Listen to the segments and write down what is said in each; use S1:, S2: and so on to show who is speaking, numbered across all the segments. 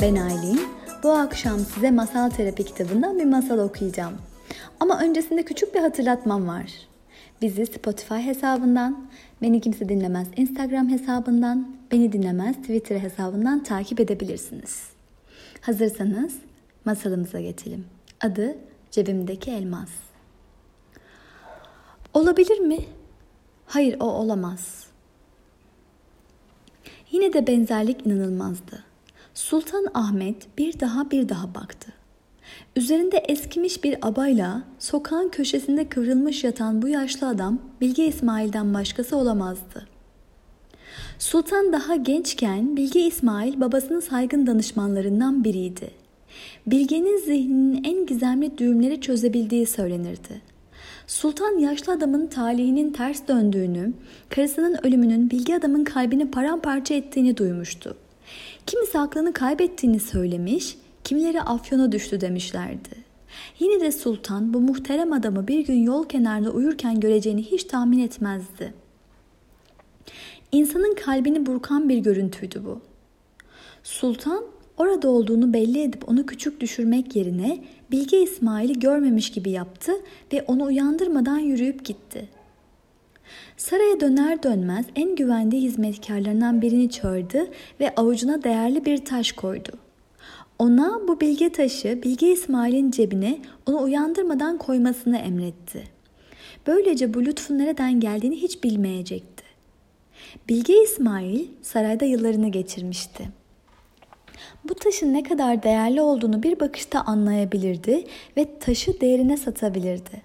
S1: Ben Aylin. Bu akşam size Masal Terapi kitabından bir masal okuyacağım. Ama öncesinde küçük bir hatırlatmam var. Bizi Spotify hesabından, Beni Kimse Dinlemez Instagram hesabından, Beni Dinlemez Twitter hesabından takip edebilirsiniz. Hazırsanız masalımıza geçelim. Adı Cebimdeki Elmas. Olabilir mi? Hayır o olamaz. Yine de benzerlik inanılmazdı. Sultan Ahmet bir daha bir daha baktı. Üzerinde eskimiş bir abayla sokağın köşesinde kıvrılmış yatan bu yaşlı adam Bilge İsmail'den başkası olamazdı. Sultan daha gençken Bilge İsmail babasının saygın danışmanlarından biriydi. Bilge'nin zihninin en gizemli düğümleri çözebildiği söylenirdi. Sultan yaşlı adamın talihinin ters döndüğünü, karısının ölümünün bilgi adamın kalbini paramparça ettiğini duymuştu. Kimisi aklını kaybettiğini söylemiş, kimileri afyona düştü demişlerdi. Yine de sultan bu muhterem adamı bir gün yol kenarında uyurken göreceğini hiç tahmin etmezdi. İnsanın kalbini burkan bir görüntüydü bu. Sultan orada olduğunu belli edip onu küçük düşürmek yerine Bilge İsmail'i görmemiş gibi yaptı ve onu uyandırmadan yürüyüp gitti. Saraya döner dönmez en güvendiği hizmetkarlarından birini çağırdı ve avucuna değerli bir taş koydu. Ona bu bilge taşı Bilge İsmail'in cebine onu uyandırmadan koymasını emretti. Böylece bu lütfun nereden geldiğini hiç bilmeyecekti. Bilge İsmail sarayda yıllarını geçirmişti. Taşın ne kadar değerli olduğunu bir bakışta anlayabilirdi ve taşı değerine satabilirdi.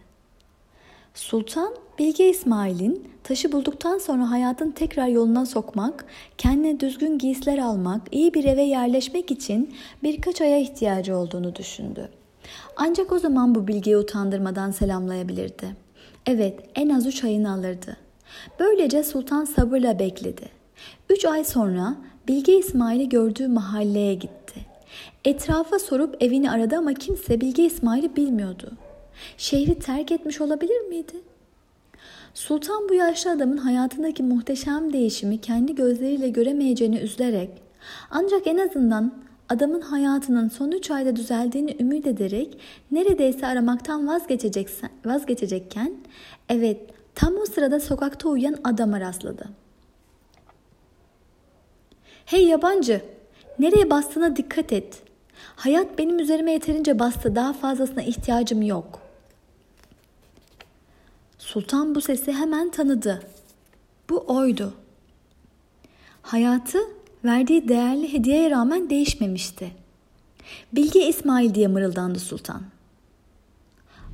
S1: Sultan Bilge İsmail'in taşı bulduktan sonra hayatın tekrar yoluna sokmak, kendine düzgün giysiler almak, iyi bir eve yerleşmek için birkaç aya ihtiyacı olduğunu düşündü. Ancak o zaman bu bilgiyi utandırmadan selamlayabilirdi. Evet, en az üç ayını alırdı. Böylece sultan sabırla bekledi. Üç ay sonra Bilge İsmail'i gördüğü mahalleye gitti. Etrafa sorup evini aradı ama kimse Bilge İsmail'i bilmiyordu. Şehri terk etmiş olabilir miydi? Sultan bu yaşlı adamın hayatındaki muhteşem değişimi kendi gözleriyle göremeyeceğini üzülerek ancak en azından adamın hayatının son üç ayda düzeldiğini ümit ederek neredeyse aramaktan vazgeçecekken evet tam o sırada sokakta uyuyan adama rastladı. Hey yabancı, nereye bastığına dikkat et. Hayat benim üzerime yeterince bastı, daha fazlasına ihtiyacım yok. Sultan bu sesi hemen tanıdı. Bu oydu. Hayatı verdiği değerli hediyeye rağmen değişmemişti. Bilge İsmail diye mırıldandı sultan.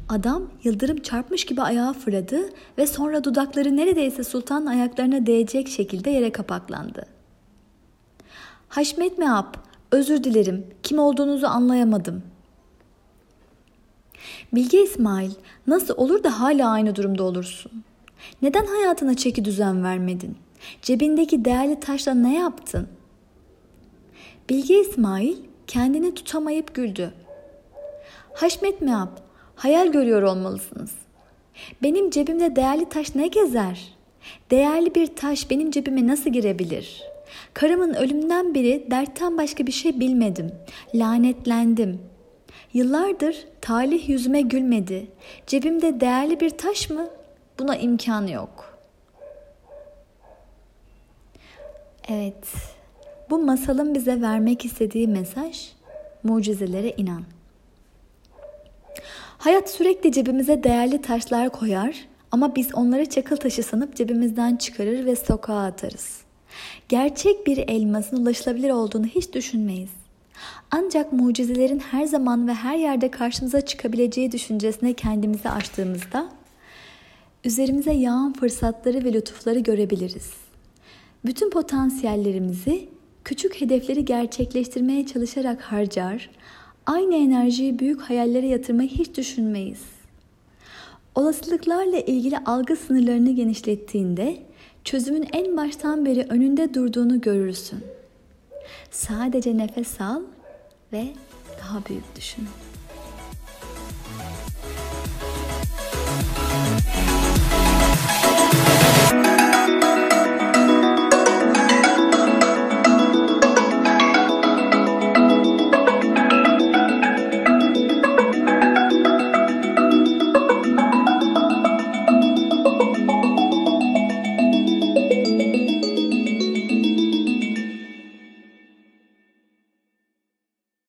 S1: Adam yıldırım çarpmış gibi ayağa fırladı ve sonra dudakları neredeyse sultanın ayaklarına değecek şekilde yere kapaklandı. Haşmet Meap, özür dilerim, kim olduğunuzu anlayamadım. Bilge İsmail, nasıl olur da hala aynı durumda olursun? Neden hayatına çeki düzen vermedin? Cebindeki değerli taşla ne yaptın? Bilge İsmail kendini tutamayıp güldü. Haşmet Meap, hayal görüyor olmalısınız. Benim cebimde değerli taş ne gezer? Değerli bir taş benim cebime nasıl girebilir?'' Karımın ölümünden beri dertten başka bir şey bilmedim. Lanetlendim. Yıllardır talih yüzüme gülmedi. Cebimde değerli bir taş mı? Buna imkan yok. Evet. Bu masalın bize vermek istediği mesaj mucizelere inan. Hayat sürekli cebimize değerli taşlar koyar ama biz onları çakıl taşı sanıp cebimizden çıkarır ve sokağa atarız. Gerçek bir elmasın ulaşılabilir olduğunu hiç düşünmeyiz. Ancak mucizelerin her zaman ve her yerde karşımıza çıkabileceği düşüncesine kendimizi açtığımızda üzerimize yağan fırsatları ve lütufları görebiliriz. Bütün potansiyellerimizi küçük hedefleri gerçekleştirmeye çalışarak harcar, aynı enerjiyi büyük hayallere yatırmayı hiç düşünmeyiz. Olasılıklarla ilgili algı sınırlarını genişlettiğinde çözümün en baştan beri önünde durduğunu görürsün. Sadece nefes al ve daha büyük düşün.